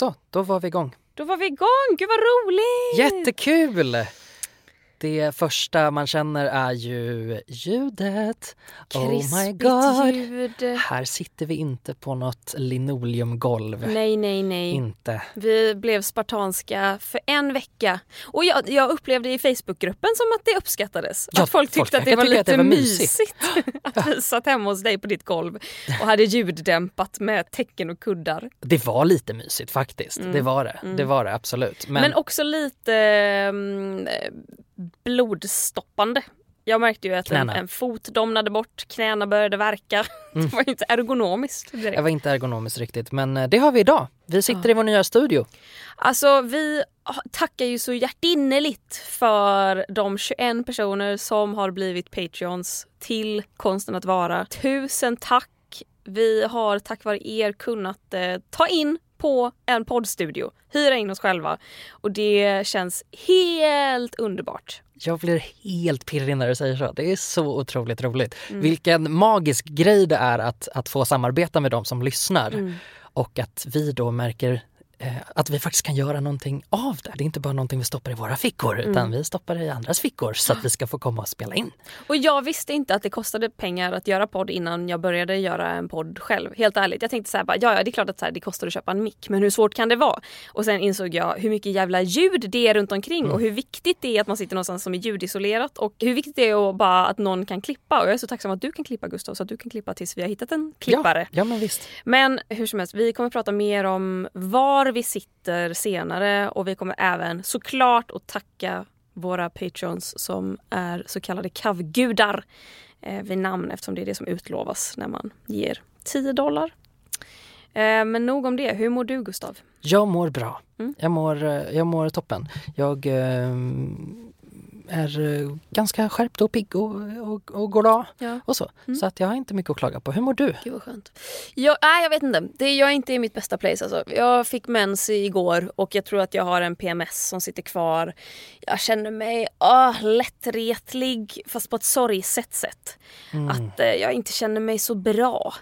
Så, då var vi igång. Då var vi igång! Gud vad roligt! Jättekul! Det första man känner är ju ljudet. oh my god! ljud. Här sitter vi inte på något linoleumgolv. Nej, nej, nej. Inte. Vi blev spartanska för en vecka. Och jag, jag upplevde i Facebookgruppen som att det uppskattades. Ja, att folk tyckte folk att det var lite att det var mysigt. att vi satt hemma hos dig på ditt golv och hade ljuddämpat med tecken och kuddar. Det var lite mysigt faktiskt. Det var det. Det var det absolut. Men, Men, också lite mm, blodstoppande. Jag märkte ju att en, en fot domnade bort, knäna började verka. Det var inte ergonomiskt direkt. det var inte ergonomiskt riktigt. Men eh, det har vi idag. Vi sitter i vår nya studio. Alltså vi tackar ju så hjärtinnerligt för de 21 personer som har blivit Patreons till Konsten att vara. Tusen tack! Vi har tack vare er kunnat eh, ta in på en poddstudio, hyra in oss själva och det känns helt underbart. Jag blir helt pirrig när du säger så. Det är så otroligt roligt. Vilken magisk grej det är att, att få samarbeta med de som lyssnar. Och att vi då märker att vi faktiskt kan göra någonting av det. Det är inte bara någonting vi stoppar i våra fickor utan vi stoppar det i andras fickor så att vi ska få komma och spela in. Och jag visste inte att det kostade pengar att göra podd innan jag började göra en podd själv. Helt ärligt. Jag tänkte så här, bara, ja, ja det är klart att här, det kostar att köpa en mick men hur svårt kan det vara? Och sen insåg jag hur mycket jävla ljud det är runt omkring och hur viktigt det är att man sitter någonstans som är ljudisolerat och hur viktigt det är att bara att någon kan klippa. Och jag är så tacksam att du kan klippa Gustav så att du kan klippa tills vi har hittat en klippare. Ja, ja men visst. Men hur som helst, vi kommer prata mer om var vi sitter senare och vi kommer även såklart att tacka våra patrons som är så kallade kavgudar eh, vid namn eftersom det är det som utlovas när man ger 10 dollar. Eh, men nog om det. Hur mår du Gustav? Jag mår bra. Mm. Jag, mår, eh, jag mår toppen. Jag eh, är eh, ganska skärpt och pigg och, och, och glad Ja. och så. Mm. Så att jag har inte mycket att klaga på. Hur mår du? Gud vad skönt. Jag, nej, jag vet inte. Det, jag är inte i mitt bästa place. Alltså. Jag fick mens igår och jag tror att jag har en PMS som sitter kvar. Jag känner mig åh, lättretlig fast på ett sorgset sätt. Att eh, jag inte känner mig så bra.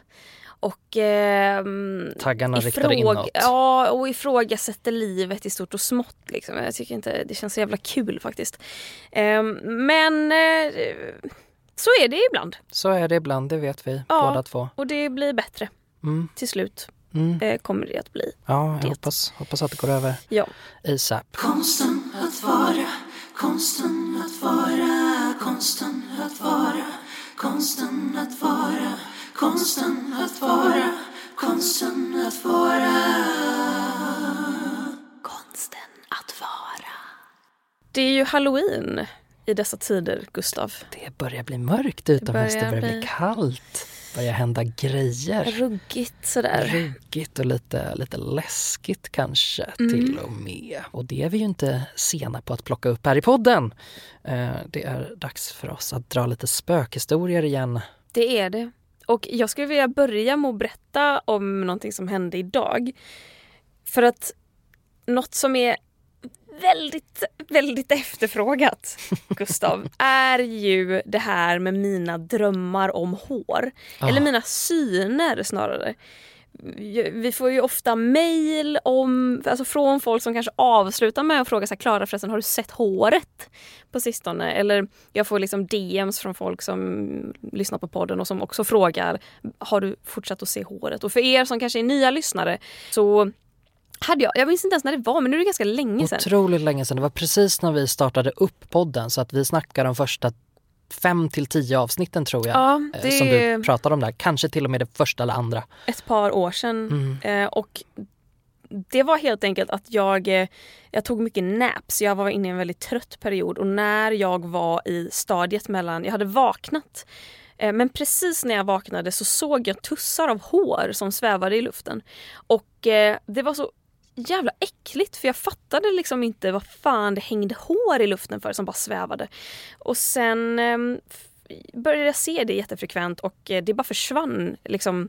Och ehm, Taggarna ifråg- inåt. Ja, och ifrågasätter livet i stort och smått. Liksom. Jag tycker inte det känns så jävla kul faktiskt. Ehm, men eh, så är det ibland. Så är det ibland, det vet vi Ja. båda två. Och det blir bättre Mm. till slut. Mm. Eh, kommer det att bli. Ja, jag Det. hoppas, hoppas att det går över Ja. ASAP. Konsten att vara, konsten att vara, konsten att vara, konsten att vara, konsten att vara, konsten att vara. Konsten att vara. Det är ju halloween i dessa tider, Gustav. Det börjar bli mörkt utomhus, det börjar börjar bli kallt. börjar hända grejer. Ruggigt sådär. Ruggigt och lite, lite läskigt kanske Mm. till och med. Och det är vi ju inte sena på att plocka upp här i podden. Eh, det är dags för oss att dra lite spökhistorier igen. Det är det. Och jag skulle vilja börja med att berätta om någonting som hände idag. För att något som är väldigt, väldigt efterfrågat, Gustav, är ju det här med mina drömmar om hår. Ah. Eller mina syner snarare. Vi får ju ofta mejl om, alltså från folk som kanske avslutar med att fråga så här, Klara förresten har du sett håret på sistone? Eller jag får liksom DMs från folk som lyssnar på podden och som också frågar har du fortsatt att se håret? Och för er som kanske är nya lyssnare så hade jag, jag minns inte ens när det var men nu är det ganska länge sedan. Otroligt länge sedan. Det var precis när vi startade upp podden så att vi snackar de första fem till tio avsnitten tror jag. Ja, eh, Som du pratade om där. Kanske till och med det första eller andra. ett par år sedan. Mm. Eh, och det var helt enkelt att jag, eh, jag tog mycket naps. Jag var inne i en väldigt trött period och när jag var i stadiet mellan, jag hade vaknat men precis när jag vaknade så såg jag tussar av hår som svävade i luften. Och det var så jävla äckligt för jag fattade liksom inte vad fan det hängde hår i luften för som bara svävade. Och sen eh, började jag se det jättefrekvent och eh, det bara försvann. Liksom,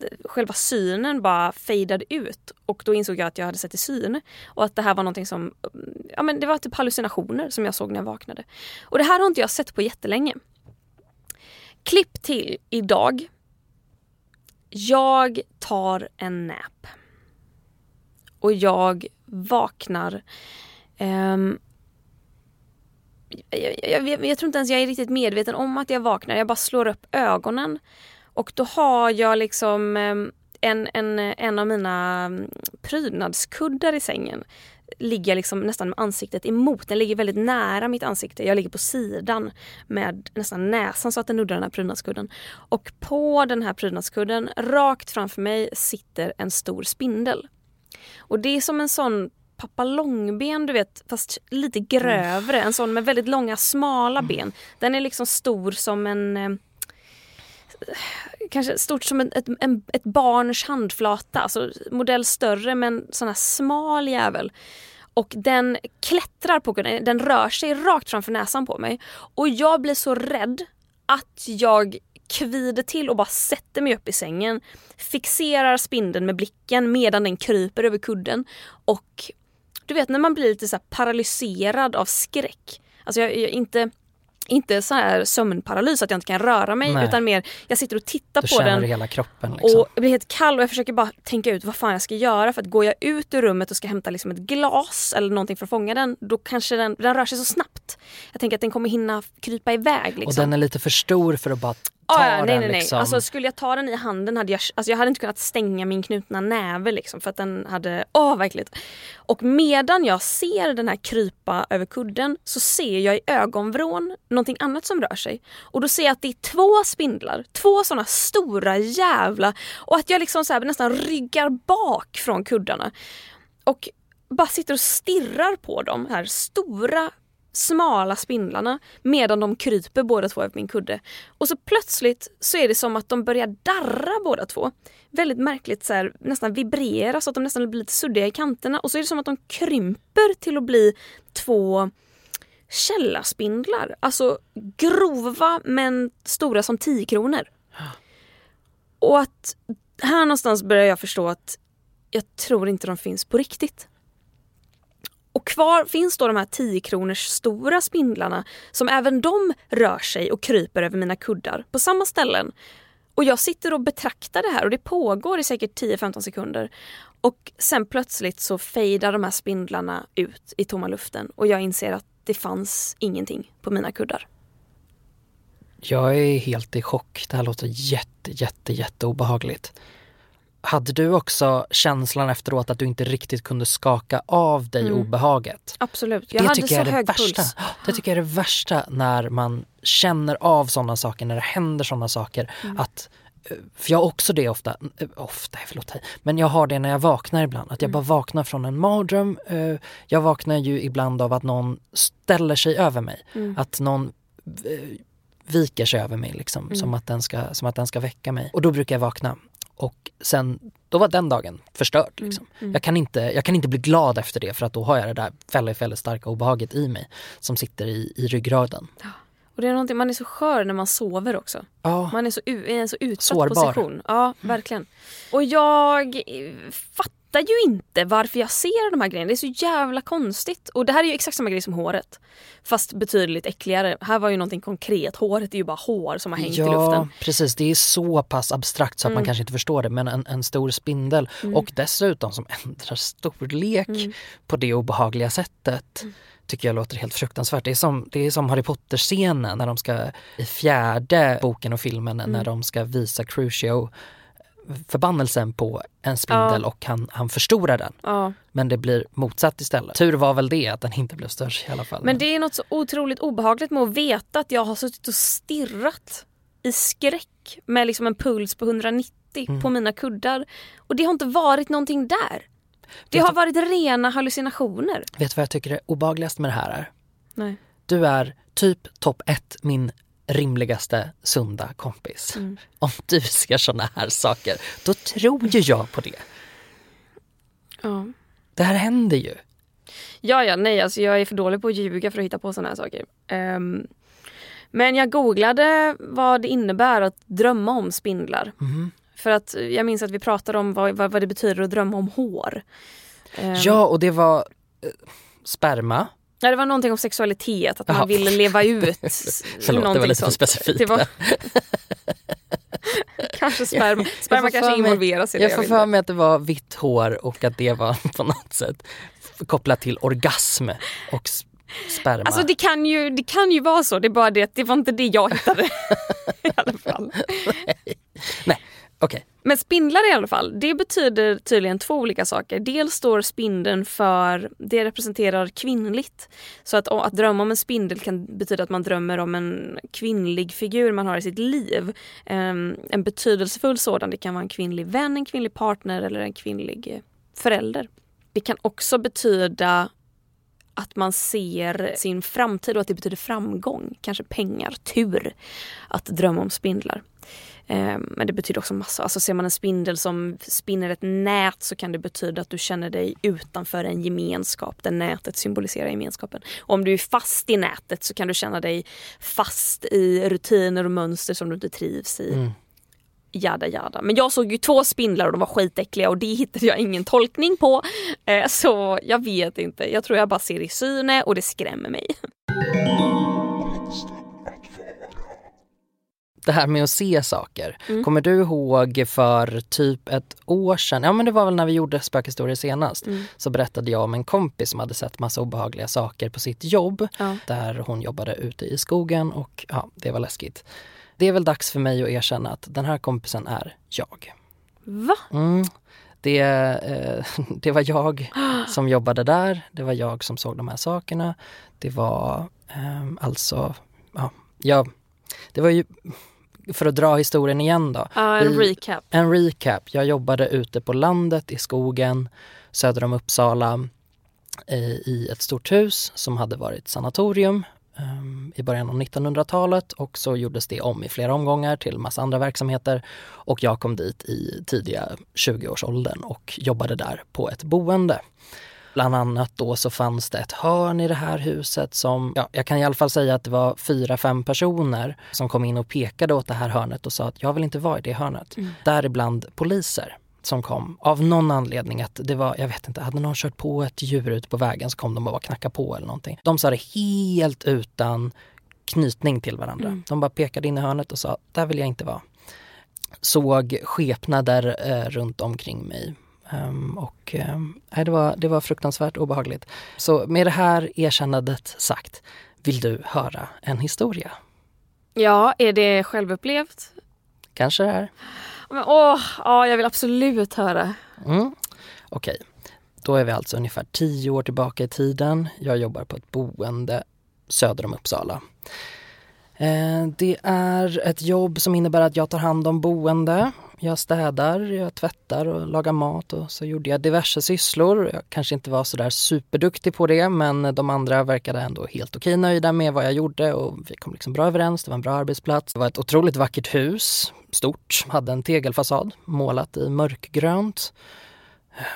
eh, själva synen bara fejdade ut och då insåg jag att jag hade sett i syn och att det här var någonting som, mm, ja men det var typ hallucinationer som jag såg när jag vaknade. Och det här har inte jag sett på jättelänge. Klipp till idag. Jag tar en nap och jag vaknar Um, jag, jag, jag, jag tror inte ens jag är riktigt medveten om att jag vaknar. Jag bara slår upp ögonen. Och då har jag liksom ehm, en, en, en av mina mm, prydnadskuddar i sängen ligger liksom nästan med ansiktet emot. Den ligger väldigt nära mitt ansikte. Jag ligger på sidan med nästan näsan så att den nuddar den här prydnadskudden. Och på den här prydnadskudden, rakt framför mig, sitter en stor spindel. Och det är som en sån pappa långben, du vet, fast lite grövre. En sån med väldigt långa smala ben. Den är liksom stor som en eh, kanske stort som ett, ett, en, ett barns handflata, alltså modell större men sån här smal jävel. Och den klättrar på den rör sig rakt framför näsan på mig. Och jag blir så rädd att jag kvider till och bara sätter mig upp i sängen. Fixerar spindeln med blicken medan den kryper över kudden. Och du vet när man blir lite så paralyserad av skräck. Alltså jag, jag inte inte så här sömnparalys att jag inte kan röra mig Nej. utan mer jag sitter och tittar du på den. Du hela kroppen liksom. Och jag blir helt kall och jag försöker bara tänka ut vad fan jag ska göra för att går jag ut ur rummet och ska hämta liksom ett glas eller någonting för att fånga den då kanske den, den rör sig så snabbt. Jag tänker att den kommer hinna krypa iväg. Liksom. Och den är lite för stor för att bara ah, ja, nej. Nej, nej. Liksom. Alltså, skulle jag ta den i handen hade jag, alltså, jag hade inte kunnat stänga min knutna näve liksom, för att den hade, åh oh, verkligen. Och medan jag ser den här krypa över kudden så ser jag i ögonvrån någonting annat som rör sig. Och då ser jag att det är två spindlar, två sådana stora jävla och att jag liksom så här, nästan ryggar bak från kuddarna. Och bara sitter och stirrar på dem, här stora smala spindlarna medan de kryper båda två över min kudde. Och så plötsligt så är det som att de börjar darra båda två. Väldigt märkligt så här, nästan vibrera så att de nästan blir lite suddiga i kanterna och så är det som att de krymper till att bli två källarspindlar. Alltså grova men stora som 10 kronor. Och att här någonstans börjar jag förstå att jag tror inte de finns på riktigt. Och kvar finns då de här 10 kronors stora spindlarna som även de rör sig och kryper över mina kuddar på samma ställen. Och jag sitter och betraktar det här och det pågår i säkert 10-15 sekunder. Och sen plötsligt så fejdar de här spindlarna ut i tomma luften och jag inser att det fanns ingenting på mina kuddar. Jag är helt i chock. Det här låter jätte, jätte, jätte obehagligt. Hade du också känslan efteråt att du inte riktigt kunde skaka av dig mm. obehaget? Absolut, jag det hade så jag hög värsta. puls. Det tycker jag är det värsta när man känner av sådana saker, när det händer sådana saker. Mm. Att, eh, för jag har också det ofta, eh, ofta, förlåt, men jag har det när jag vaknar ibland. Att jag mm. bara vaknar från en mardröm. Eh, jag vaknar ju ibland av att någon ställer sig över mig. Mm. Att någon viker sig över mig liksom, mm. som, att den ska, som att den ska väcka mig. Och då brukar jag vakna. Och sen, då var den dagen förstörd. Mm, liksom. Mm, mm. Jag, kan inte, jag kan inte bli glad efter det för att då har jag det där väldigt, väldigt starka obehaget i mig som sitter i, i ryggraden. Och det är någonting, man är så skör när man sover också. Ja. Man är så, i en så utsatt Sårbar. position. Ja, verkligen. Och jag fattar fattar ju inte varför jag ser de här grejerna. Det är så jävla konstigt. Och det här är ju exakt samma grej som håret. Fast betydligt äckligare. Här var ju någonting konkret. Håret är ju bara hår som har hängt ja, i luften. Ja precis. Det är så pass abstrakt så att mm. man kanske inte förstår det. Men en, en stor spindel mm. och dessutom som ändrar storlek mm. på det obehagliga sättet mm. tycker jag låter helt fruktansvärt. Det är som, det är som Harry Potter-scenen när de ska i fjärde boken och filmen när mm. de ska visa Crucio förbannelsen på en spindel ja. och han, han förstorar den. Ja. Men det blir motsatt istället. Tur var väl det att den inte blev större i alla fall. Men det är något så otroligt obehagligt med att veta att jag har suttit och stirrat i skräck med liksom en puls på 190 mm. på mina kuddar. Och det har inte varit någonting där. Det vet har varit rena hallucinationer. Vet du vad jag tycker är obehagligast med det här är? Nej. Du är typ topp ett min rimligaste sunda kompis. Mm. Om du ser såna här saker, då tror ju jag på det. Ja. Det här händer ju. Ja, ja, nej, alltså jag är för dålig på att ljuga för att hitta på såna här saker. Um, men jag googlade vad det innebär att drömma om spindlar. Mm. För att jag minns att vi pratade om vad, vad, vad det betyder att drömma om hår. Um, ja, och det var eh, sperma Ja, det var någonting om sexualitet, att Jaha. man ville leva ut. Förlåt, det var lite för specifikt Det var... kanske sperma, sperma kanske involveras i det. Jag får för mig att det var vitt hår och att det var på något sätt kopplat till orgasm och sperma. Alltså det kan, ju, det kan ju vara så, det är bara det att det var inte det jag hittade. I alla fall. Okay. Men spindlar i alla fall, det betyder tydligen två olika saker. Dels står spindeln för, det representerar kvinnligt. Så att, att drömma om en spindel kan betyda att man drömmer om en kvinnlig figur man har i sitt liv. Um, en betydelsefull sådan, det kan vara en kvinnlig vän, en kvinnlig partner eller en kvinnlig eh, förälder. Det kan också betyda att man ser sin framtid och att det betyder framgång, kanske pengar, tur. Att drömma om spindlar. Eh, Men det betyder också massa. Alltså ser man en spindel som spinner ett nät så kan det betyda att du känner dig utanför en gemenskap där nätet symboliserar gemenskapen. Och om du är fast i nätet så kan du känna dig fast i rutiner och mönster som du inte trivs i. Mm. Jada jada. Men jag såg ju två spindlar och de var skitäckliga och det hittade jag ingen tolkning på. Eh, Så jag vet inte. Jag tror jag bara ser i syne och det skrämmer mig. Det här med att se saker. Mm. Kommer du ihåg för typ ett år sedan, ja men det var väl när vi gjorde spökhistorier senast, Mm. så berättade jag om en kompis som hade sett massa obehagliga saker på sitt jobb. Ja. där hon jobbade ute i skogen och ja, det var läskigt. Det är väl dags för mig att erkänna att den här kompisen är jag. Va? Mm. Det, eh, det var jag som jobbade där, det var jag som såg de här sakerna. Det var eh, alltså, ja, jag, det var ju, för att dra historien igen då. Ja, en Vi- recap. En recap. Jag jobbade ute på landet i skogen söder om Uppsala i ett stort hus som hade varit sanatorium ehm, i början av 1900-talet och så gjordes det om i flera omgångar till massa andra verksamheter och jag kom dit i tidiga 20-årsåldern och jobbade där på ett boende. Bland annat då så fanns det ett hörn i det här huset som, ja, jag kan i alla fall säga att det var fyra, fem personer som kom in och pekade åt det här hörnet och sa att jag vill inte vara i det hörnet. Däribland poliser som kom av någon anledning att det var, jag vet inte, hade någon kört på ett djur ute på vägen så kom de och bara knacka på eller någonting. De sa det helt utan knytning till varandra. De bara pekade in i hörnet och sa, där vill jag inte vara. Såg skepnader eh, runt omkring mig. Ehm, och ehm, nej, det, var, det var fruktansvärt obehagligt. Så med det här erkännandet sagt, vill du höra en historia? Ja, är det självupplevt? Kanske det här? Men, åh, ja, jag vill absolut höra. Mm. Okej, då är vi alltså ungefär tio år tillbaka i tiden. Jag jobbar på ett boende söder om Uppsala. Eh, Det är ett jobb som innebär att jag tar hand om boende. Jag städar, jag tvättar och lagar mat och så gjorde jag diverse sysslor. Jag kanske inte var sådär superduktig på det men de andra verkade ändå helt okej nöjda med vad jag gjorde och vi kom liksom bra överens. Det var en bra arbetsplats. Det var ett otroligt vackert hus, stort, hade en tegelfasad målat i mörkgrönt.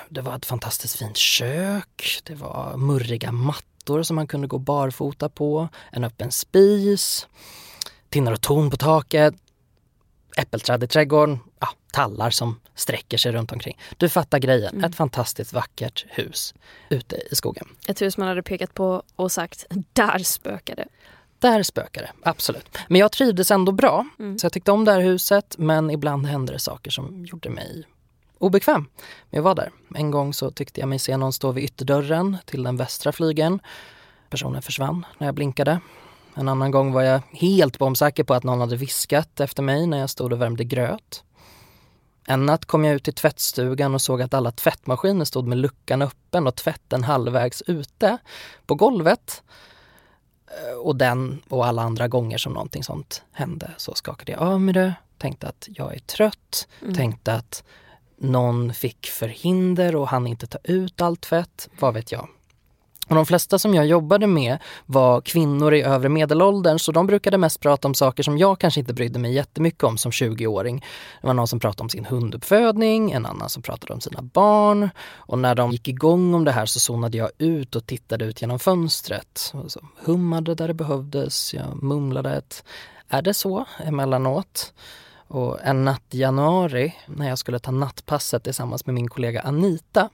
Det var ett fantastiskt fint kök, det var murriga mattor som man kunde gå barfota på, en öppen spis, tinnar och torn på taket, äppelträd i trädgården, ja, tallar som sträcker sig runt omkring. Du fattar grejen, ett fantastiskt vackert hus ute i skogen. Ett hus man hade pekat på och sagt, där spökade. Där spökar det, absolut. Men jag trivdes ändå bra. Så jag tyckte om det här huset men ibland hände det saker som gjorde mig obekväm. Men jag var där. En gång så tyckte jag mig se någon stå vid ytterdörren till den västra flygeln. Personen försvann när jag blinkade. En annan gång var jag helt bombsäker på att någon hade viskat efter mig när jag stod och värmde gröt. En natt kom jag ut i tvättstugan och såg att alla tvättmaskiner stod med luckan öppen och tvätten halvvägs ute på golvet. Eh, Och den och alla andra gånger som någonting sånt hände så skakade jag av mig det. Tänkte att jag är trött. Tänkte att någon fick förhinder och han inte ta ut allt tvätt. Vad vet jag. Och de flesta som jag jobbade med var kvinnor i övre medelåldern så de brukade mest prata om saker som jag kanske inte brydde mig jättemycket om som 20-åring. Det var någon som pratade om sin hunduppfödning, en annan som pratade om sina barn. Och när de gick igång om det här så zonade jag ut och tittade ut genom fönstret. Och så hummade där det behövdes, jag mumlade ett är det så emellanåt. Och en natt i januari när jag skulle ta nattpasset tillsammans med min kollega Anita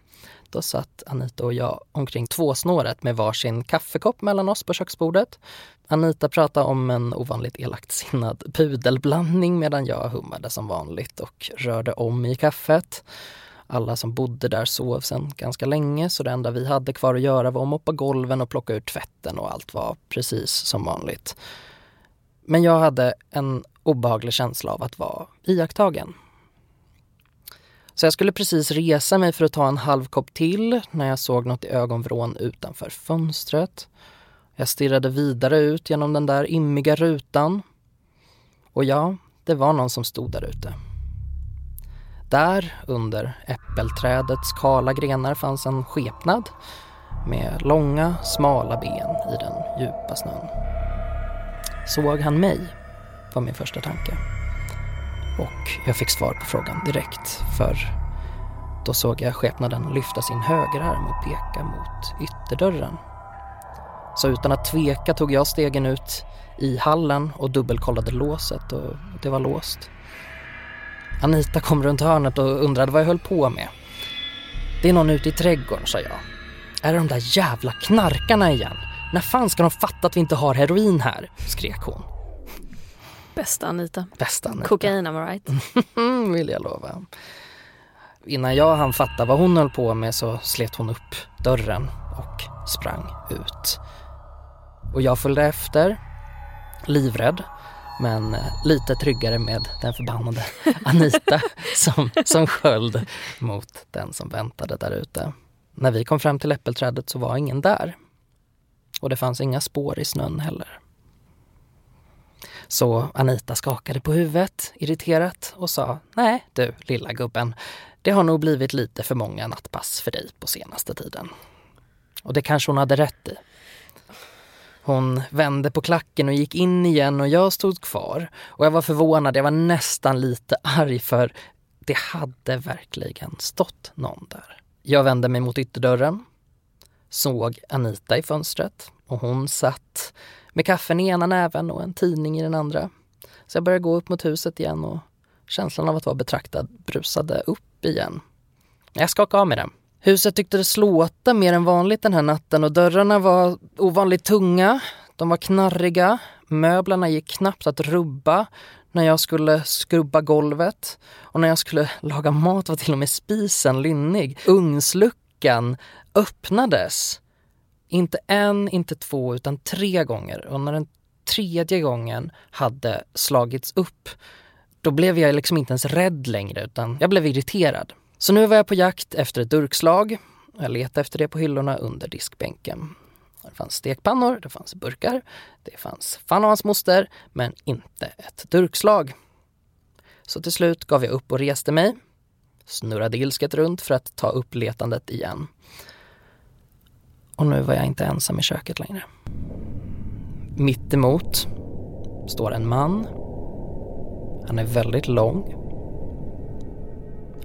då satt Anita och jag omkring tvåsnåret med varsin kaffekopp mellan oss på köksbordet. Anita pratade om en ovanligt elakt sinnad pudelblandning medan jag hummade som vanligt och rörde om i kaffet. Alla som bodde där sov sen ganska länge så det enda vi hade kvar att göra var att moppa golven och plocka ut tvätten och allt var precis som vanligt. Men jag hade en obehaglig känsla av att vara iakttagen. Så jag skulle precis resa mig för att ta en halv kopp till när jag såg något i ögonvrån utanför fönstret. Jag stirrade vidare ut genom den där immiga rutan. Och ja, det var någon som stod där ute. Där, under äppelträdets kala grenar, fanns en skepnad med långa, smala ben i den djupa snön. Såg han mig? var min första tanke. Och jag fick svar på frågan direkt, för då såg jag skepnaden lyfta sin högerarm och peka mot ytterdörren. Så utan att tveka tog jag stegen ut i hallen och dubbelkollade låset och det var låst. Anita kom runt hörnet och undrade vad jag höll på med. Det är någon ute i trädgården, sa jag. Är det de där jävla knarkarna igen? När fan ska de fatta att vi inte har heroin här? skrek hon. Bästa Anita. Bästa Anita. Kokain, am right? vill jag lova. Innan jag hann fatta vad hon höll på med så slet hon upp dörren och sprang ut. Och jag följde efter, livrädd, men eh, lite tryggare med den förbannade Anita som, som sköld mot den som väntade där ute. När vi kom fram till äppelträdet så var ingen där. Och det fanns inga spår i snön heller. Så Anita skakade på huvudet irriterat och sa Nej du lilla gubben, det har nog blivit lite för många nattpass för dig på senaste tiden. Och det kanske hon hade rätt i. Hon vände på klacken och gick in igen och jag stod kvar. Och jag var förvånad, jag var nästan lite arg för det hade verkligen stått någon där. Jag vände mig mot ytterdörren, såg Anita i fönstret och hon satt med kaffen i ena näven och en tidning i den andra. Så jag började gå upp mot huset igen och känslan av att vara betraktad brusade upp igen. Jag skakade av mig den. Huset tyckte slåta mer än vanligt den här natten och dörrarna var ovanligt tunga. De var knarriga. Möblerna gick knappt att rubba när jag skulle skrubba golvet. Och när jag skulle laga mat var till och med spisen lynnig. Ugnsluckan öppnades. Inte en, inte två, utan tre gånger. Och när den tredje gången hade slagits upp, då blev jag liksom inte ens rädd längre, utan jag blev irriterad. Så nu var jag på jakt efter ett durkslag. Jag letade efter det på hyllorna under diskbänken. Det fanns stekpannor, det fanns burkar, det fanns fan och hans moster, men inte ett durkslag. Så till slut gav jag upp och reste mig, snurrade ilsket runt för att ta upp letandet igen. Och nu var jag inte ensam i köket längre. Mitt emot står en man. Han är väldigt lång.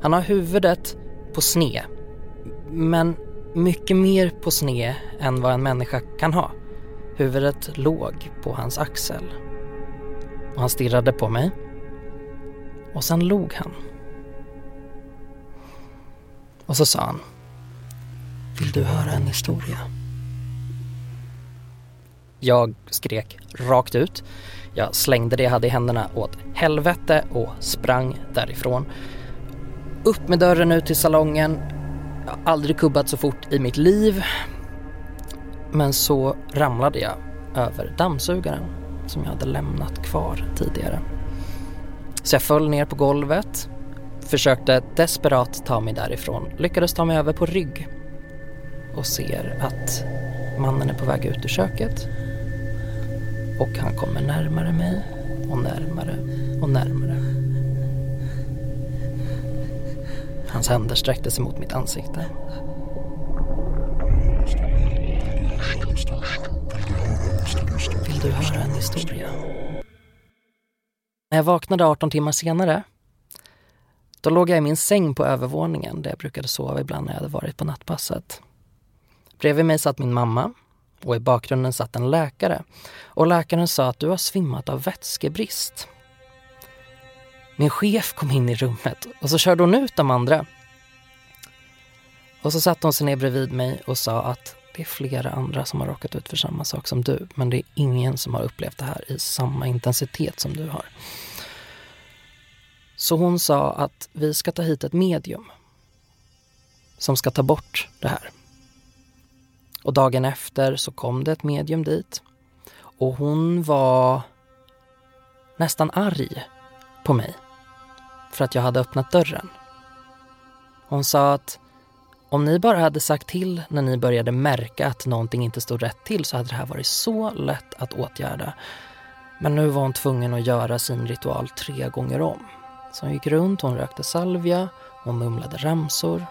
Han har huvudet på sne. Men mycket mer på sne än vad en människa kan ha. Huvudet låg på hans axel. Och han stirrade på mig. Och sen log han. Och så sa han vill du höra en historia? Jag skrek rakt ut. Jag slängde det jag hade i händerna åt helvete och sprang därifrån. Upp med dörren ut till salongen. Jag har aldrig kubbat så fort i mitt liv. Men så ramlade jag över dammsugaren som jag hade lämnat kvar tidigare. Så jag föll ner på golvet, försökte desperat ta mig därifrån, lyckades ta mig över på rygg och ser att mannen är på väg ut ur köket. Och han kommer närmare mig och närmare och närmare. Hans händer sträckte sig mot mitt ansikte. Vill du höra en historia? När jag vaknade 18 timmar senare då låg jag i min säng på övervåningen där jag brukade sova ibland när jag hade varit på nattpasset. Bredvid mig satt min mamma och i bakgrunden satt en läkare. Och läkaren sa att du har svimmat av vätskebrist. Min chef kom in i rummet och så körde hon ut de andra. Och så satte hon sig ner bredvid mig och sa att det är flera andra som har råkat ut för samma sak som du, men det är ingen som har upplevt det här i samma intensitet som du har. Så hon sa att vi ska ta hit ett medium som ska ta bort det här. Och dagen efter så kom det ett medium dit och hon var nästan arg på mig för att jag hade öppnat dörren. Hon sa att om ni bara hade sagt till när ni började märka att någonting inte stod rätt till så hade det här varit så lätt att åtgärda. Men nu var hon tvungen att göra sin ritual tre gånger om. Så hon gick runt, hon rökte salvia, hon mumlade ramsor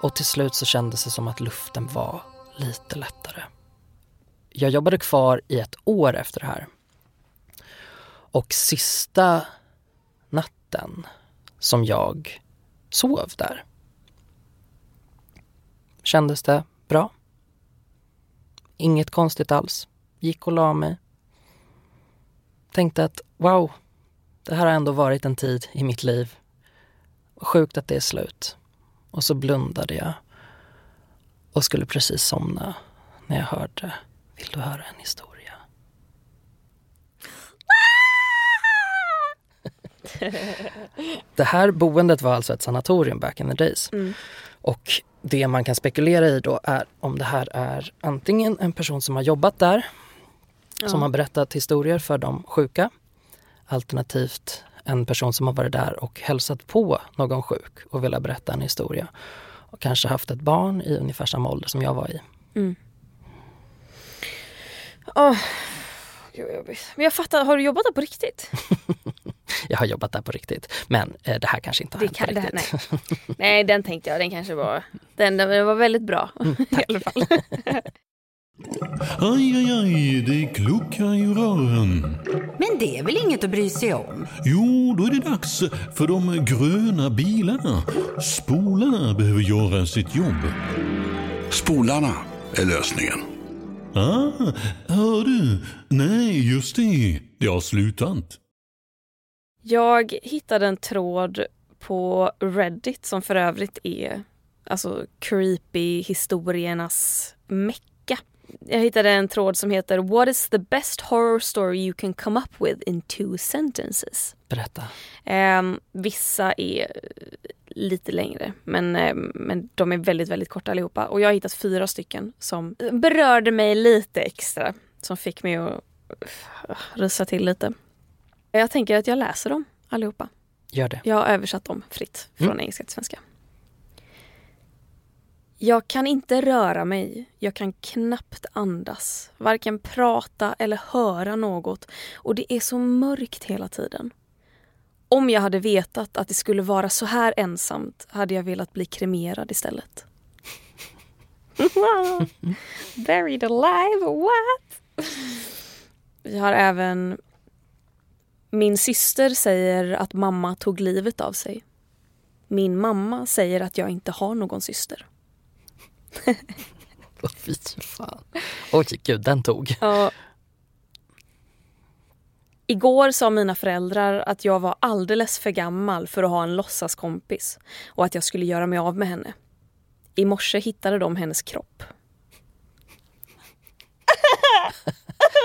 och till slut så kändes det som att luften var lite lättare. Jag jobbade kvar i ett år efter det här. Och sista natten som jag sov där kändes det bra. Inget konstigt alls. Gick och la mig. Tänkte att wow, det här har ändå varit en tid i mitt liv. Sjukt att det är slut. Och så blundade jag och skulle precis somna när jag hörde Vill du höra en historia? det här boendet var alltså ett sanatorium back in the days. Mm. Och det man kan spekulera i då är om det här är antingen en person som har jobbat där, Ja. som har berättat historier för de sjuka. Alternativt en person som har varit där och hälsat på någon sjuk och velat berätta en historia. Och kanske haft ett barn i ungefär samma ålder som jag var i. Mm. Åh, gud, vad jobbigt. Men jag fattar, har du jobbat där på riktigt? Jag har jobbat där på riktigt. Men eh, det här kanske inte har Det hänt kan, på det här, riktigt. nej. nej, den tänkte jag. Den kanske var... Den, den var väldigt bra. I alla fall. Aj, aj, aj, det kluckar i rören. Men det är väl inget att bry sig om? Jo, då är det dags för de gröna bilarna. Spolarna behöver göra sitt jobb. Spolarna är lösningen. Ah, hör du? Nej, just det. Det har slutat. Jag hittade en tråd på Reddit som för övrigt är alltså creepy historiernas mecka. Jag hittade en tråd som heter What is the best horror story you can come up with in two sentences? Berätta. Ehm, vissa är lite längre men, ehm, men de är väldigt, väldigt korta allihopa. Och jag har hittat fyra stycken som berörde mig lite extra. Som fick mig att uh, rysa till lite. Jag tänker att jag läser dem allihopa. Gör det. Jag har översatt dem fritt från Mm. engelska till svenska. Jag kan inte röra mig. Jag kan knappt andas. Varken prata eller höra något. Och det är så mörkt hela tiden. Om jag hade vetat att det skulle vara så här ensamt hade jag velat bli kremerad istället. Buried alive, what? Vi har även min syster säger att mamma tog livet av sig. Min mamma säger att jag inte har någon syster. Fy fan. Oj, gud, den tog. Ja. Igår sa mina föräldrar att jag var alldeles för gammal för att ha en låtsaskompis och att jag skulle göra mig av med henne. I morse hittade de hennes kropp.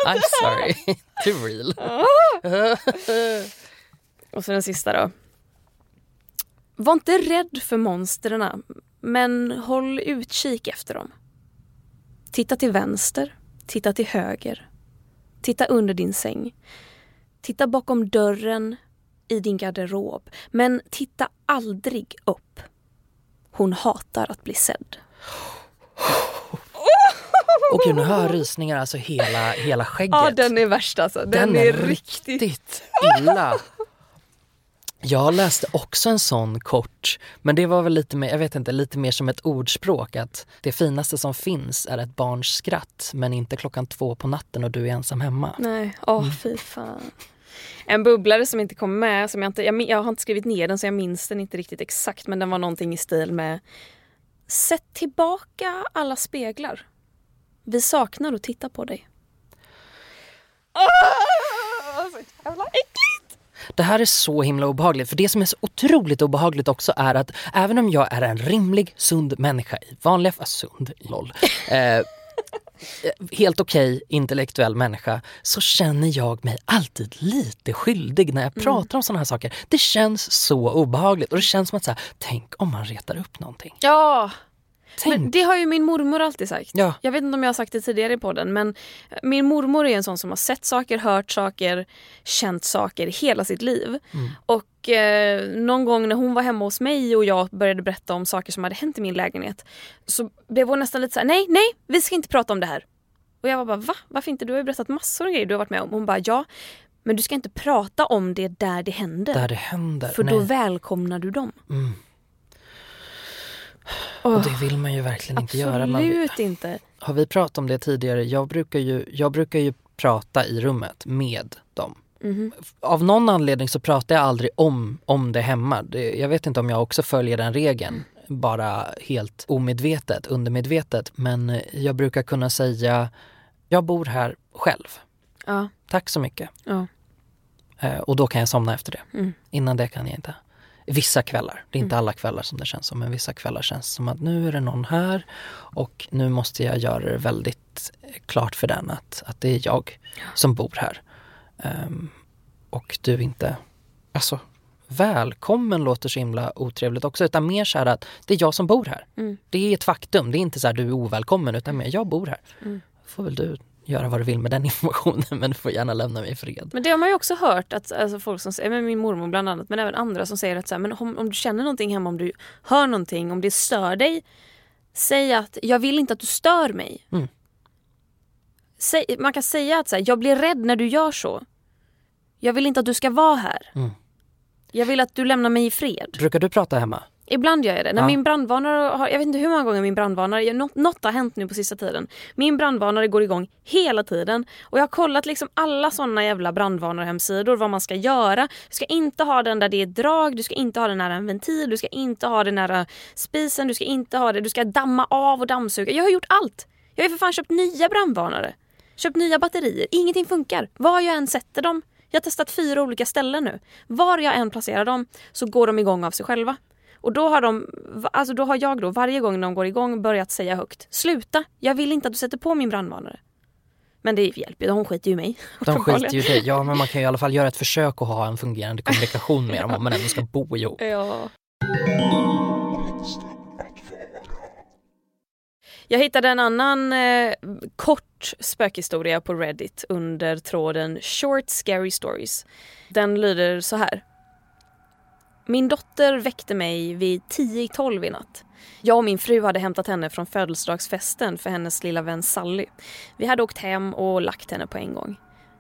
I'm sorry. Too real. Och så den sista då. Var inte rädd för monstren, men håll utkik efter dem. Titta till vänster, titta till höger. Titta under din säng. Titta bakom dörren i din garderob. Men titta aldrig upp. Hon hatar att bli sedd. Gud, nu har jag rysningar alltså hela, hela skägget. Ja, den är värst alltså. Den, Den är, riktigt... riktigt illa. Jag läste också en sån kort, men det var väl lite mer, jag vet inte, lite mer som ett ordspråk att det finaste som finns är ett barns skratt men inte klockan två på natten och du är ensam hemma. Nej, åh fy fan. En bubblare som inte kom med, som jag, inte, jag, jag har inte skrivit ner den så jag minns den inte riktigt exakt men den var någonting i stil med Sätt tillbaka alla speglar. Vi saknar att titta på dig. Åh, så jävla äckligt! Det här är så himla obehagligt. För det som är så otroligt obehagligt också är att även om jag är en rimlig, sund människa i vanliga fall, sund, LOL. Eh, helt okej intellektuell människa så känner jag mig alltid lite skyldig när jag pratar om sådana här saker. Det känns så obehagligt och det känns som att så här, tänk om man retar upp någonting. Ja, Tänk. men det har ju min mormor alltid sagt. Ja. Jag vet inte om jag har sagt det tidigare i podden men min mormor är en sån som har sett saker, hört saker, känt saker hela sitt liv. Och eh, någon gång när hon var hemma hos mig och jag började berätta om saker som hade hänt i min lägenhet så blev hon nästan lite så här: nej, nej, vi ska inte prata om det här. Och jag var bara va? Varför inte? Du har ju berättat massor av grejer du har varit med om. Hon bara ja, men du ska inte prata om det där det händer. Där det händer. för då Nej. välkomnar du dem. Och det vill man ju verkligen inte göra. Absolut inte. har vi pratat om det tidigare? Jag brukar ju, jag brukar ju prata i rummet med dem. Mhm. Av någon anledning så pratar jag aldrig om, om det hemma. Det, jag vet inte om jag också följer den regeln. Bara helt omedvetet, undermedvetet. Men eh, jag brukar kunna säga, jag bor här själv. Ja, Tack så mycket. ja. Eh, och då kan jag somna efter det. Mm. Innan det kan jag inte. Vissa kvällar, det är inte alla kvällar som det känns som, men vissa kvällar känns som att nu är det någon här och nu måste jag göra det väldigt klart för den att, att det är jag som bor här. Ehm, och du inte, alltså välkommen låter så himla otrevligt också, utan mer så här att det är jag som bor här. Mm. Det är ett faktum, det är inte så här du är ovälkommen utan mer jag bor här. får väl du göra vad du vill med den informationen men du får gärna lämna mig i fred. Men det har man ju också hört att alltså, folk som säger, min mormor bland annat, men även andra som säger att så här, men om, om du känner någonting hemma, om du hör någonting, om det stör dig, säg att jag vill inte att du stör mig. Mm. Säg, man kan säga att så här, jag blir rädd när du gör så. Jag vill inte att du ska vara här. Mm. Jag vill att du lämnar mig i fred. Brukar du prata hemma? Ibland gör jag det. När Ja. min brandvarnare, har, jag vet inte hur många gånger min brandvarnare, något, något har hänt nu på sista tiden. Min brandvarnare går igång hela tiden och jag har kollat liksom alla såna jävla brandvarnarhemsidor vad man ska göra. Du ska inte ha den där det är drag, du ska inte ha den nära en ventil, du ska inte ha den nära spisen, du ska inte ha det, du ska damma av och dammsuga. Jag har gjort allt. Jag har för fan köpt nya brandvarnare. Köpt nya batterier, ingenting funkar. Var jag än sätter dem, jag har testat fyra olika ställen nu. Var jag än placerar dem så går de igång av sig själva. Och då har, de, alltså då har jag då varje gång de går igång börjat säga högt Sluta! Jag vill inte att du sätter på min brandvarnare. Men det hjälper ju, hon skiter ju i mig. De skiter ju i dig. Ja men man kan ju i alla fall göra ett försök att ha en fungerande kommunikation med dem om man ändå ska bo ihop. Ja. Jag hittade en annan eh, kort spökhistoria på Reddit under tråden Short Scary Stories. Den lyder så här. Min dotter väckte mig vid 10 i 12 i natt. Jag och min fru hade hämtat henne från födelsedagsfesten för hennes lilla vän Sally. Vi hade åkt hem och lagt henne på en gång.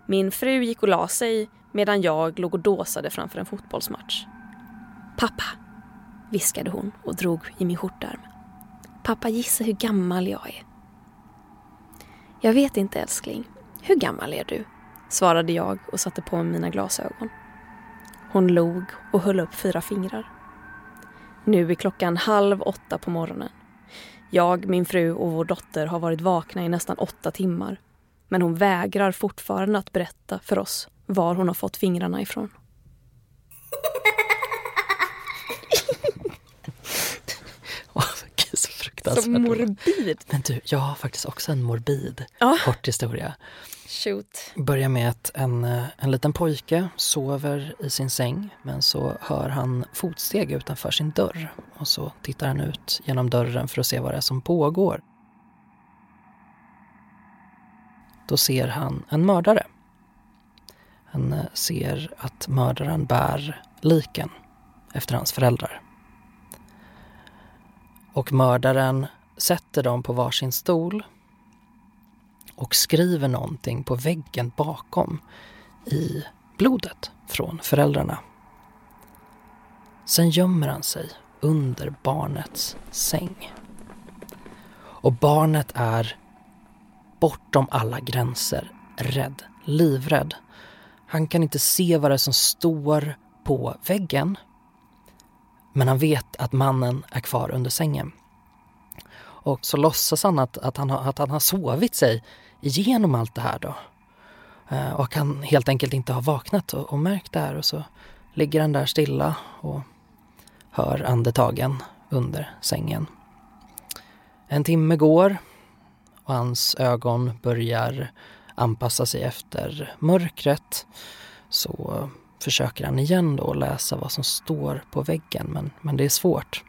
Min fru gick och la sig medan jag låg och dåsade framför en fotbollsmatch. Pappa, viskade hon och drog i min skjortärm. Pappa, gissa hur gammal jag är. Jag vet inte älskling. Hur gammal är du? Svarade jag och satte på mig mina glasögon. Hon log och höll upp fyra fingrar. Nu är klockan halv åtta på morgonen. Jag, min fru och vår dotter har varit vakna i nästan åtta timmar. Men hon vägrar fortfarande att berätta för oss var hon har fått fingrarna ifrån. Fruktansvärt. Så morbid. Men du, jag har faktiskt också en morbid Ja. kort historia. Shoot. Börjar med att en, eh, en liten pojke sover i sin säng men så hör han fotsteg utanför sin dörr och så tittar han ut genom dörren för att se vad det är som pågår. Då ser han en mördare. Han eh, ser att mördaren bär liken efter hans föräldrar. Och mördaren sätter dem på varsin stol och skriver någonting på väggen bakom i blodet från föräldrarna. Sen gömmer han sig under barnets säng. Och barnet är bortom alla gränser rädd, livrädd. Han kan inte se vad det är som står på väggen. Men han vet att mannen är kvar under sängen. Och så låtsas han att, att, han, har, att han har sovit sig igenom allt det här då. Eh, och han helt enkelt inte har vaknat och, och märkt det här och så ligger han där stilla och hör andetagen under sängen. En timme går och hans ögon börjar anpassa sig efter mörkret. Så försöker han igen då läsa vad som står på väggen men, men det är svårt.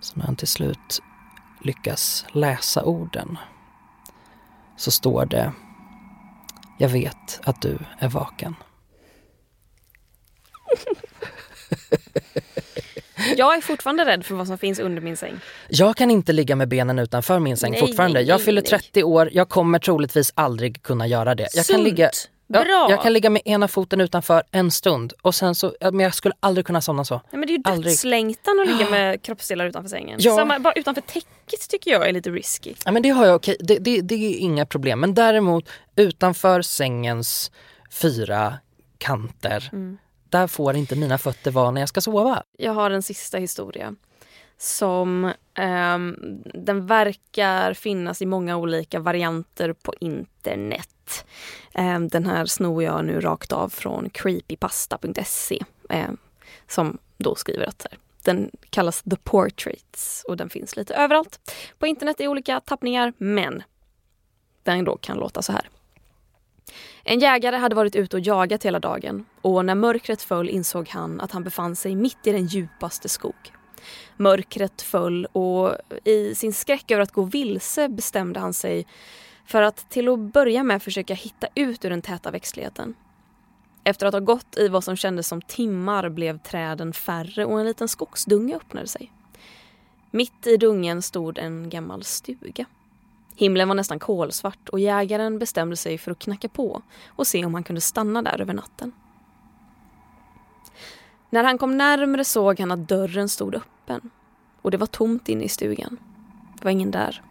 Så när han till slut lyckas läsa orden så står det Jag vet att du är vaken. Jag är fortfarande rädd för vad som finns under min säng. Jag kan inte ligga med benen utanför min säng Nej, fortfarande. nej, jag nej, fyller nej. 30 år, jag kommer troligtvis aldrig kunna göra det. Jag kan Sunt. ligga Ja, Bra! jag kan ligga med ena foten utanför en stund och sen så, men jag skulle aldrig kunna somna så. Nej, men det är ju dödslängtan att ligga med kroppsdelar utanför sängen. Ja. Samma, bara utanför täcket tycker jag är lite risky. Ja, men det har jag okej, det, det, det är inga problem. Men däremot utanför sängens fyra kanter, Mm. där får inte mina fötter vara när jag ska sova. Jag har en sista historia som ehm, den verkar finnas i många olika varianter på internet. Ehm, den här snor jag nu rakt av från creepypasta.se ehm, som då skriver att här, den kallas The Portraits och den finns lite överallt på internet i olika tappningar men den då kan låta så här. En jägare hade varit ute och jagat hela dagen och när mörkret föll insåg han att han befann sig mitt i den djupaste skog. Mörkret föll och i sin skräck över att gå vilse bestämde han sig för att till att börja med försöka hitta ut ur den täta växtligheten. Efter att ha gått i vad som kändes som timmar blev träden färre och en liten skogsdunge öppnade sig. Mitt i dungen stod en gammal stuga. Himlen var nästan kolsvart och jägaren bestämde sig för att knacka på och se om han kunde stanna där över natten. När han kom närmre såg han att dörren stod öppen och det var tomt inne i stugan. Det var ingen där.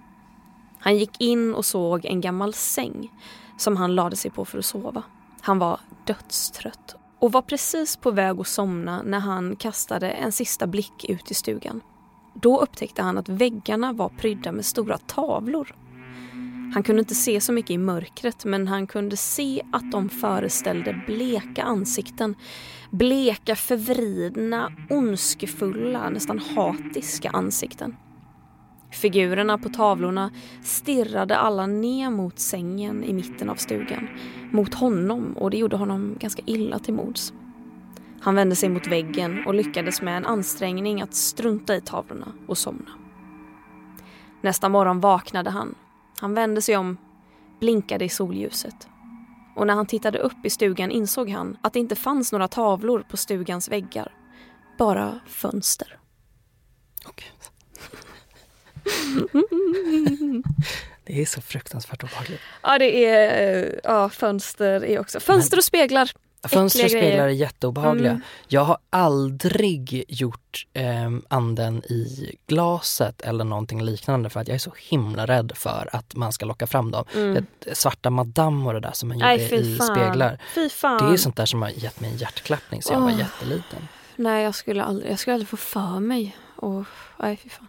Han gick in och såg en gammal säng som han lade sig på för att sova. Han var dödstrött och var precis på väg att somna när han kastade en sista blick ut i stugan. Då upptäckte han att väggarna var prydda med stora tavlor. Han kunde inte se så mycket i mörkret men han kunde se att de föreställde bleka ansikten. Bleka, förvridna, ondskefulla, nästan hatiska ansikten. Figurerna på tavlorna stirrade alla ner mot sängen i mitten av stugan. Mot honom och det gjorde honom ganska illa till mods. Han vände sig mot väggen och lyckades med en ansträngning att strunta i tavlorna och somna. Nästa morgon vaknade han. Han vände sig om, blinkade i solljuset. Och när han tittade upp i stugan insåg han att det inte fanns några tavlor på stugans väggar. Bara fönster. Gud. det är så fruktansvärt obehagligt. Ja, det är eh, ja, fönster är också. Fönster och speglar. Fönster och speglar är jätteobehagliga. Mm. Jag har aldrig gjort eh, anden i glaset eller någonting liknande för att jag är så himla rädd för att man ska locka fram dem. Det, svarta madame och det där som man gjorde i fan. speglar. Det är sånt där som har gett mig en hjärtklappning så jag var jätteliten. Nej, jag skulle aldrig, jag skulle aldrig få för mig. Och, nej, fy fan.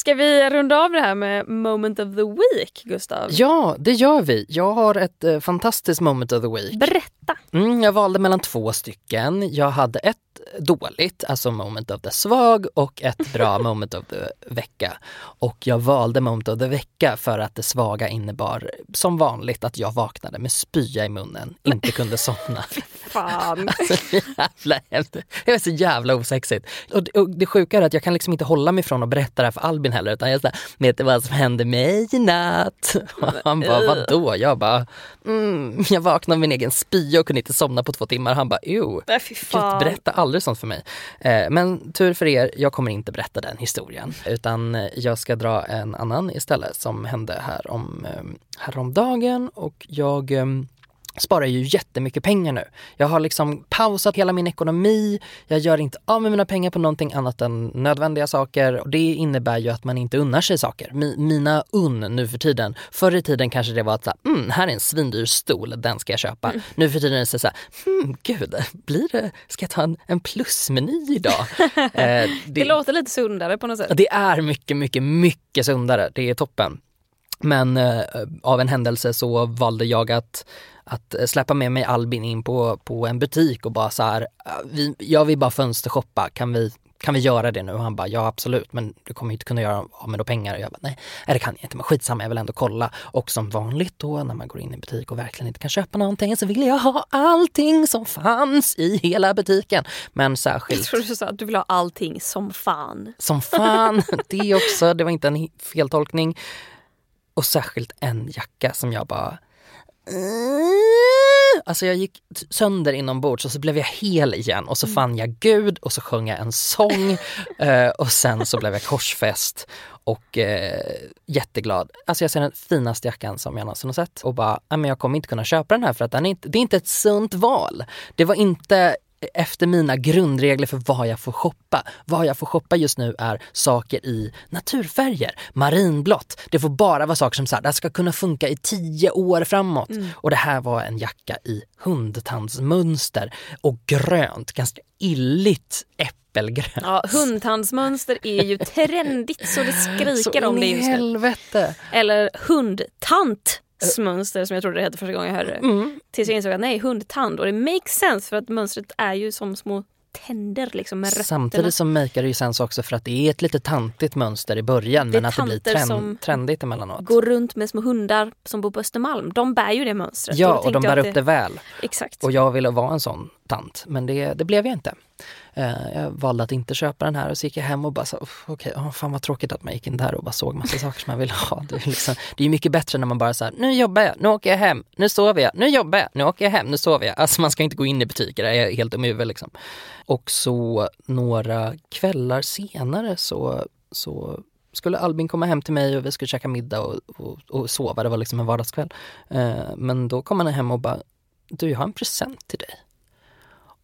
Ska vi runda av det här med moment of the week, Gustav? Ja, det gör vi. Jag har ett eh, fantastiskt moment of the week. Berätta! Mm, jag valde mellan två stycken. Jag hade ett dåligt, alltså moment of the svag och ett bra moment of the vecka. Och jag valde moment of the vecka för att det svaga innebar som vanligt att jag vaknade med spya i munnen, inte kunde somna. Fan. Så jävla. Det var så jävla osexigt. Och det, och det sjuka är att jag kan liksom inte hålla mig från att berätta det här för Albin heller utan jag säger, vet du vad som hände mig i natt? Och han bara, vadå? Jag bara, mm, jag vaknade av min egen spya och kunde inte somna på två timmar. Han bara, ew. Nej, fy Gud, fan. berätta aldrig sånt för mig. Eh, men tur för er, jag kommer inte berätta den historien. Utan jag ska dra en annan istället som hände här om, eh, häromdagen. Och jag eh, sparar ju jättemycket pengar nu. Jag har liksom pausat hela min ekonomi. Jag gör inte av med mina pengar på någonting annat än nödvändiga saker. Och det innebär ju att man inte unnar sig saker. Mi- mina unn nu för tiden. Förr i tiden kanske det var att så här, mm, här är en svindyr stol, den ska jag köpa. Nu för tiden är det så här, hmm, gud, blir det, ska jag ta en, en plusmeny idag? Eh, Det låter lite sundare på något sätt. det är mycket, mycket, mycket sundare. Det är toppen. Men eh, av en händelse så valde jag att, att släppa med mig Albin in på, på en butik och bara så här, "Ah, vi, jag vill bara fönstershoppa, kan vi, kan vi göra det nu? Och han bara, ja absolut, men du kommer inte kunna göra av med då pengar. Och jag bara, nej, det kan jag inte, men skitsamma, jag vill ändå kolla. Och som vanligt då när man går in i en butik och verkligen inte kan köpa någonting så vill jag ha allting som fanns i hela butiken. Men Jag särskilt tror du sa att du vill ha allting som fan. som fan, det också, det var inte en feltolkning. Och särskilt en jacka som jag bara... Alltså jag gick sönder inombords och så blev jag hel igen och så fann jag Gud och så sjöng jag en sång eh, och sen så blev jag korsfäst och eh, jätteglad. Alltså jag ser den finaste jackan som jag någonsin har sett och bara, "Nej, men jag kommer inte kunna köpa den här för att den är inte, det är inte ett sunt val. Det var inte efter mina grundregler för vad jag får shoppa. Vad jag får shoppa just nu är saker i naturfärger, marinblått. Det får bara vara saker som så här, det ska kunna funka i tio år framåt. Och det här var en jacka i hundtandsmönster och grönt, ganska illigt äppelgrönt. Ja, hundtandsmönster är ju trendigt så det skriker Så om det just nu. helvete. Eller hundtantsmönster som jag trodde det hette första gången jag hörde det. Mm. Tills jag insåg att nej, hundtand. Och det makes sense för att mönstret är ju som små tänder liksom med rötterna. Samtidigt så makear det ju sens också för att det är ett lite tantigt mönster i början Det men att det blir trend, som trendigt emellanåt. Går runt med små hundar som bor på Östermalm. De bär ju det mönstret. Ja, då och de bär upp det väl. Exakt. Och jag ville vara en sån tant, men det, det blev jag inte. Eh, jag valde att inte köpa den här och så gick jag hem och bara så, "Uff, okej, okay, fan vad tråkigt att man gick in där och bara såg massa saker som man ville ha. Det är, liksom, det är mycket bättre när man bara så här, nu jobbar jag, nu åker jag hem, nu sover jag, nu jobbar jag, nu åker jag hem, nu sover jag. Alltså man ska inte gå in i butiker, det är helt huvudet liksom. Och så några kvällar senare så, så skulle Albin komma hem till mig och vi skulle käka middag och, och, och sova, det var liksom en vardagskväll. Eh, men då kom han hem och bara, du jag har en present till dig.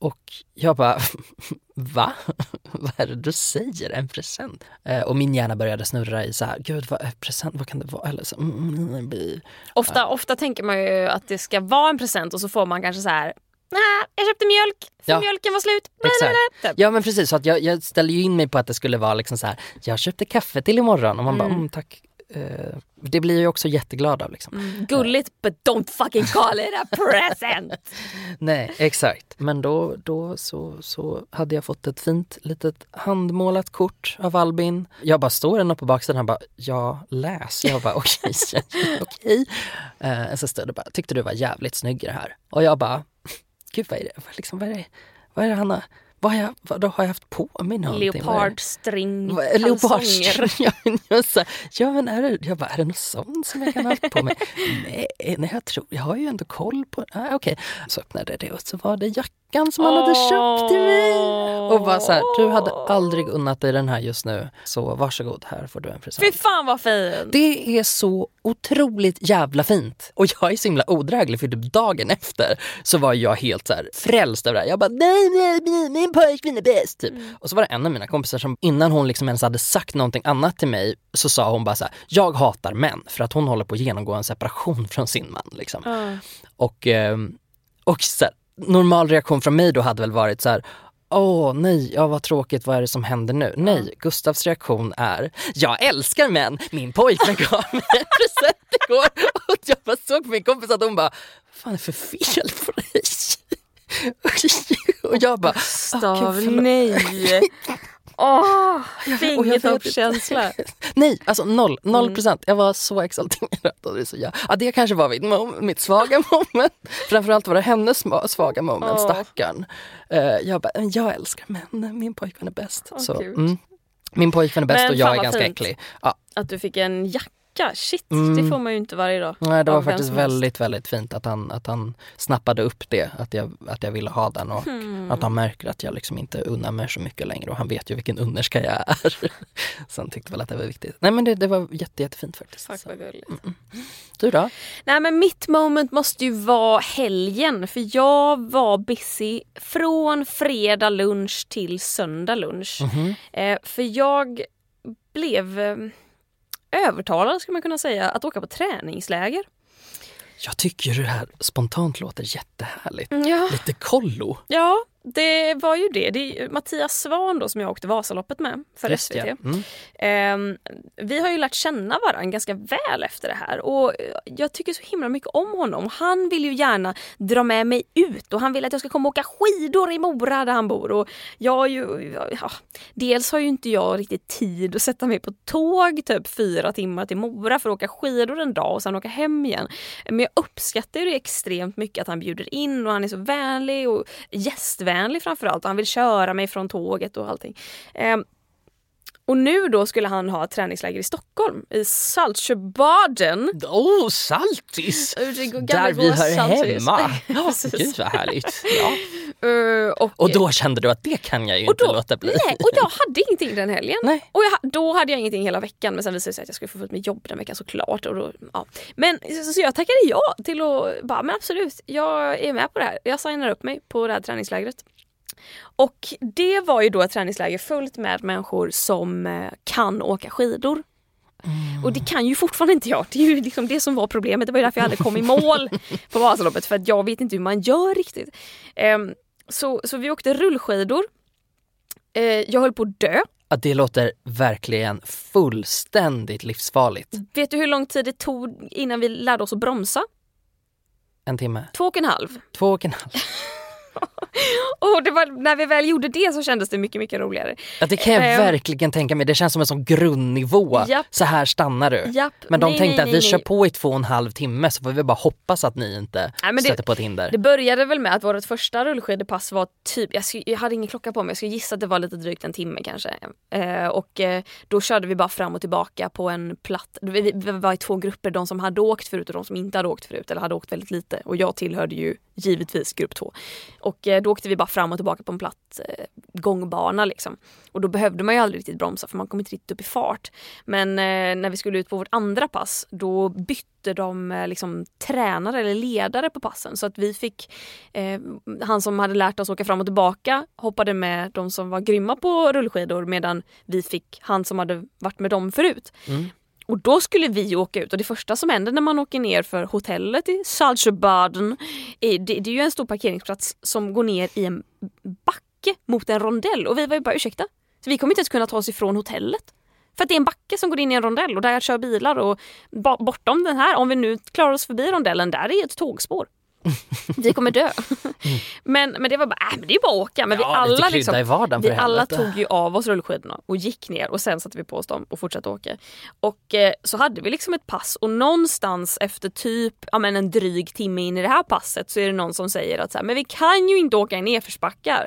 Och jag bara, va? vad är det du säger? En present? Eh, och min hjärna började snurra i så här, gud vad är present, vad kan det vara? Eller så, mm, mm, mm, bli- Ofta, ofta tänker man ju att det ska vara en present och så får man kanske så här. Nej, jag köpte mjölk, för Ja. mjölken var slut. Exakt. Typ. Ja men precis, så att jag, jag ställde ju in mig på att det skulle vara liksom så här, jag köpte kaffe till imorgon och man bara, Mm. mm, tack. Eh, det blir jag också jätteglad av liksom. Gulligt but don't fucking call it a present. Nej, exakt. Men då, då så, så hade jag fått ett fint litet handmålat kort av Albin. Jag bara står ändå på baksidan han bara, ja läs. Jag bara okej, okej. Eh, så stod det bara, tyckte du var jävligt snygg i det här. Och jag bara, gud vad är det, liksom, vad är det, vad är det han har, vad har jag, vad har jag haft på mig någonting? Leopardstring. Leopardstring. Ja, men jag, ja men är det, jag bara, är det något sånt som jag kan ha haft på mig? nej, nej, jag tror, jag har ju ändå koll på, ah, okej. Så öppnade jag det och så var det jackan som han hade köpt till mig. Och bara så här, du hade aldrig unnat dig den här just nu, så varsågod, här får du en present. Fy fan vad fin! Det är så otroligt jävla fint. Och jag är så himla odräglig för typ dagen efter så var jag helt så här frälst över det här. Jag bara nej, nej, nej min pojkvän är bäst. Typ. Och så var det en av mina kompisar som innan hon liksom ens hade sagt någonting annat till mig så sa hon bara så här, jag hatar män för att hon håller på att genomgå en separation från sin man. Liksom. Och, ehm, och så här, normal reaktion från mig då hade väl varit så här Åh nej, ja vad tråkigt, vad är det som händer nu? Nej, Gustavs reaktion är Jag älskar män, min pojkvän gav mig en present igår och jag bara såg på min kompis att hon bara Vad fan är det för fel på dig? och jag bara "Ah, förlåt." nej. Åh, jag fingertoppskänsla. Nej, alltså noll, noll procent. Jag var så exalterad. Och det, så, ja. Ja, det kanske var mitt, mom- mitt svaga moment. Framförallt var det hennes svaga moment, Åh. stackarn. Uh, jag bara, "Men jag älskar män, min pojkvän är bäst. Åh, så, mm. Min pojkvän är bäst Men och jag är ganska fint. äcklig. Ja, Att du fick en jacka, shit Mm. det får man ju inte varje dag. nej, det var faktiskt väldigt, väldigt fint att han, att han snappade upp det, att jag, att jag ville ha den och Hmm. att han märker att jag liksom inte unnar mig så mycket längre och han vet ju vilken underska jag är. så han tyckte väl att det var viktigt. Nej men det, det var jätte, jättefint faktiskt. Så. vad gulligt. Du då? Nej men mitt moment måste ju vara helgen för jag var busy från fredag lunch till söndag lunch. Mhm. Eh, för jag blev eh, övertalad skulle man kunna säga att åka på träningsläger. Jag tycker det här spontant låter jättehärligt. Ja, Lite kollo. ja det var ju det. det är Mattias Svan då som jag åkte Vasaloppet med för Just SVT. ja. Mm. Ehm, vi har ju lärt känna varandra ganska väl efter det här och jag tycker så himla mycket om honom. Han vill ju gärna dra med mig ut och han vill att jag ska komma och åka skidor i Mora där han bor. Och jag ju, ja, dels har ju inte jag riktigt tid att sätta mig på tåg typ fyra timmar till Mora för att åka skidor en dag och sen åka hem igen. Men jag uppskattar ju det extremt mycket att han bjuder in och han är så vänlig och gästvänlig framförallt. Och han vill köra mig från tåget och allting. Ehm, och nu då skulle han ha ett träningsläger i Stockholm, i Saltsjöbaden. Oh, saltis! Där vi hör hemma. Ja, Precis. gud vad härligt. Ja. Eh, och, Och då kände du att det kan jag ju inte då, låta bli. Nej, och jag hade ingenting den helgen. Nej. Och jag, då hade jag ingenting hela veckan men sen visade det sig att jag skulle få fullt med jobb den veckan såklart. Och då, ja. Men så, så jag tackade ja till att bara, men absolut, jag är med på det här. Jag signar upp mig på det här träningslägret. Och det var ju då ett träningsläger fullt med människor som eh, kan åka skidor. Och det kan ju fortfarande inte jag. Det är ju liksom det som var problemet. Det var ju därför jag aldrig kom i mål på Vasaloppet. För att jag vet inte hur man gör riktigt. Ehm, så, så vi åkte rullskidor. Eh, jag höll på att dö. Ja, det låter verkligen fullständigt livsfarligt. Vet du hur lång tid det tog innan vi lärde oss att bromsa? En timme, Två och en halv. två och en halv. Och var, när vi väl gjorde det så kändes det mycket, mycket roligare. Ja, det kan jag Ehm. verkligen tänka mig. Det känns som en sån grundnivå. Japp. Så här stannar du. Japp. Men de Nej, tänkte nej, att vi nej, kör nej. på i två och en halv timme så får vi bara hoppas att ni inte Nej, men det- stöter på ett hinder. Det började väl med att vårt första rullskidepass var typ, jag, skulle, jag hade ingen klocka på mig, jag skulle gissa att det var lite drygt en timme kanske. Eh, och eh, då körde vi bara fram och tillbaka på en platt, vi, vi vi var i två grupper, de som hade åkt förut och de som inte hade åkt förut eller hade åkt väldigt lite. Och jag tillhörde ju givetvis grupp två. Och eh, då åkte vi bara fram och tillbaka på en platt eh, gångbana liksom. Och då behövde man ju aldrig riktigt bromsa för man kom inte riktigt upp i fart. Men eh, när vi skulle ut på vårt andra pass då bytte de liksom tränare eller ledare på passen så att vi fick eh, han som hade lärt oss åka fram och tillbaka hoppade med de som var grymma på rullskidor medan vi fick han som hade varit med dem förut. Mm. Och då skulle vi åka ut och det första som händer när man åker ner för hotellet i Saltsjöbaden är, det, det är ju en stor parkeringsplats som går ner i en backe mot en rondell och vi var ju bara ursäkta, så vi kommer inte ens kunna ta oss ifrån hotellet. För att det är en backe som går in i en rondell och där kör bilar och bortom den här, om vi nu klarar oss förbi rondellen, där är ett tågspår. Vi kommer dö. Men, men det var bara, äh, men det är bara att åka. Men Ja, vi alla, liksom, vi alla helvete. tog ju av oss rullskidorna och gick ner och sen satte vi på oss dem och fortsatte åka. Och eh, så hade vi liksom ett pass och någonstans efter typ ja, men en dryg timme in i det här passet så är det någon som säger att så här, men vi kan ju inte åka i nedförsbackar.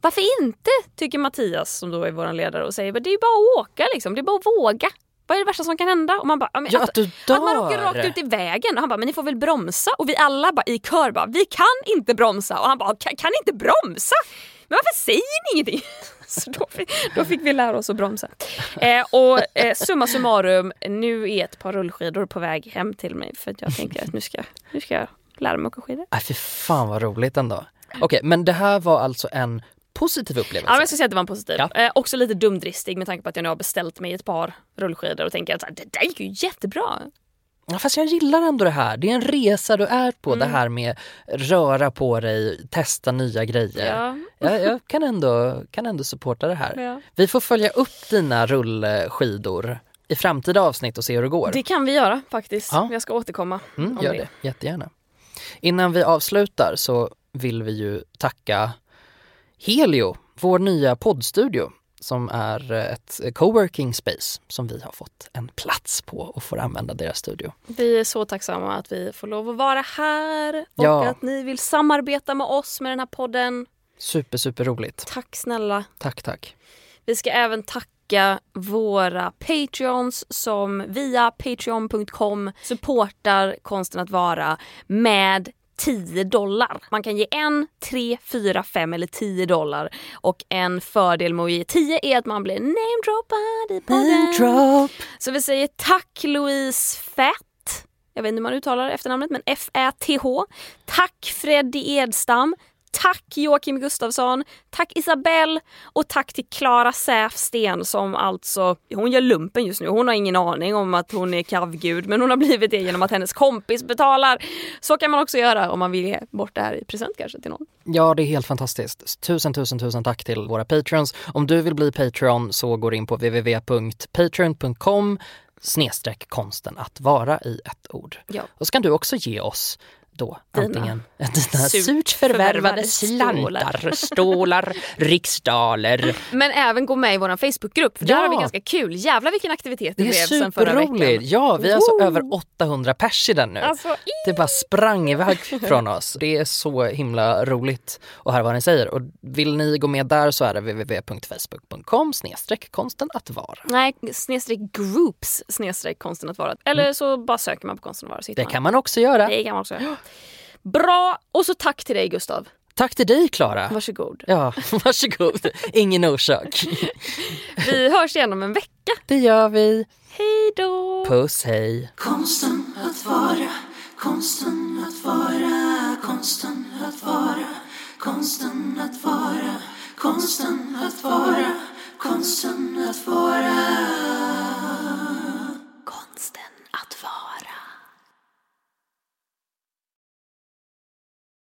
Varför inte? Tycker Mattias som då är vår ledare och säger men det är bara att åka liksom, det är bara att våga. Vad är det värsta som kan hända? Och man bara, ja, men Ja, att du att man åker rakt ut i vägen och han bara, men ni får väl bromsa? Och vi alla bara i kör bara, vi kan inte bromsa. Och han bara, kan, kan inte bromsa? Men varför säger ni ingenting? Så då fick, då fick vi lära oss att bromsa. Eh, och eh, summa summarum, nu är ett par rullskidor på väg hem till mig för att jag tänker att nu ska, nu ska jag lära mig åka skidor. Äh, fy fan vad roligt ändå. Okej, men det här var alltså en positiv upplevelse? Ja, jag ska säga att det var en positiv. Ja. Eh, också lite dumdristig med tanke på att jag nu har beställt mig ett par rullskidor och tänker att här, det där gick ju jättebra. Ja, fast jag gillar ändå det här. Det är en resa du är på, Mm. det här med röra på dig, testa nya grejer. Ja. Jag, jag kan, ändå, kan ändå supporta det här. Ja. Vi får följa upp dina rullskidor i framtida avsnitt och se hur det går. Det kan vi göra faktiskt. Ja. Jag ska återkomma Mm, gör det, jättegärna. Innan vi avslutar så vill vi ju tacka Helio, vår nya poddstudio som är ett coworking space som vi har fått en plats på och får använda deras studio. Vi är så tacksamma att vi får lov att vara här och Ja. att ni vill samarbeta med oss med den här podden. Super, super roligt. Tack snälla. Tack, tack. Vi ska även tacka våra patreons som via patreon.com supportar konsten att vara med 10 dollar. Man kan ge en, tre, fyra, fem eller 10 dollar. Och en fördel med att ge 10 är att man blir namedroppad i podden. Drop. Så vi säger tack Louise Fett. Jag vet inte hur man uttalar efternamnet men F-Ä-T-H. Tack Freddy Edstam. Tack Joakim Gustafsson, tack Isabelle och tack till Klara Säfsten som alltså, hon gör lumpen just nu. Hon har ingen aning om att hon är kalvgud men hon har blivit det genom att hennes kompis betalar. Så kan man också göra om man vill ge bort det här i present kanske till någon. Ja, det är helt fantastiskt. Tusen, tusen, tusen tack till våra patrons. Om du vill bli Patreon så går in på www.patreon.com snedstreck konsten att vara i ett ord. Ja. Och så kan du också ge oss då Dina antingen dina surt surt förvärvade slantar, stålar, riksdaler. Men även gå med i vår Facebookgrupp för där Ja. har vi ganska kul. Jävlar vilken aktivitet det, Det är blev sen förra superroligt. veckan. Ja, vi är alltså Woo! över 800 pers i den nu. Alltså, Det bara sprang iväg från oss. Det är så himla roligt att höra vad ni säger. Och vill ni gå med där så är det www.facebook.com snedstreck konsten att vara. Nej, snedstreck groups snedstreck konsten att vara. Eller så bara söker man på konsten att vara Mm. Det kan man också göra. Det kan man också göra. Bra! Och så tack till dig Gustav. Tack till dig Klara. Varsågod. Ja, varsågod. Ingen orsak. Vi hörs igen om en vecka. Det gör vi. Hej då! Puss hej. Konsten att vara, konsten att vara, konsten att vara, konsten att vara, konsten att vara, konsten att vara.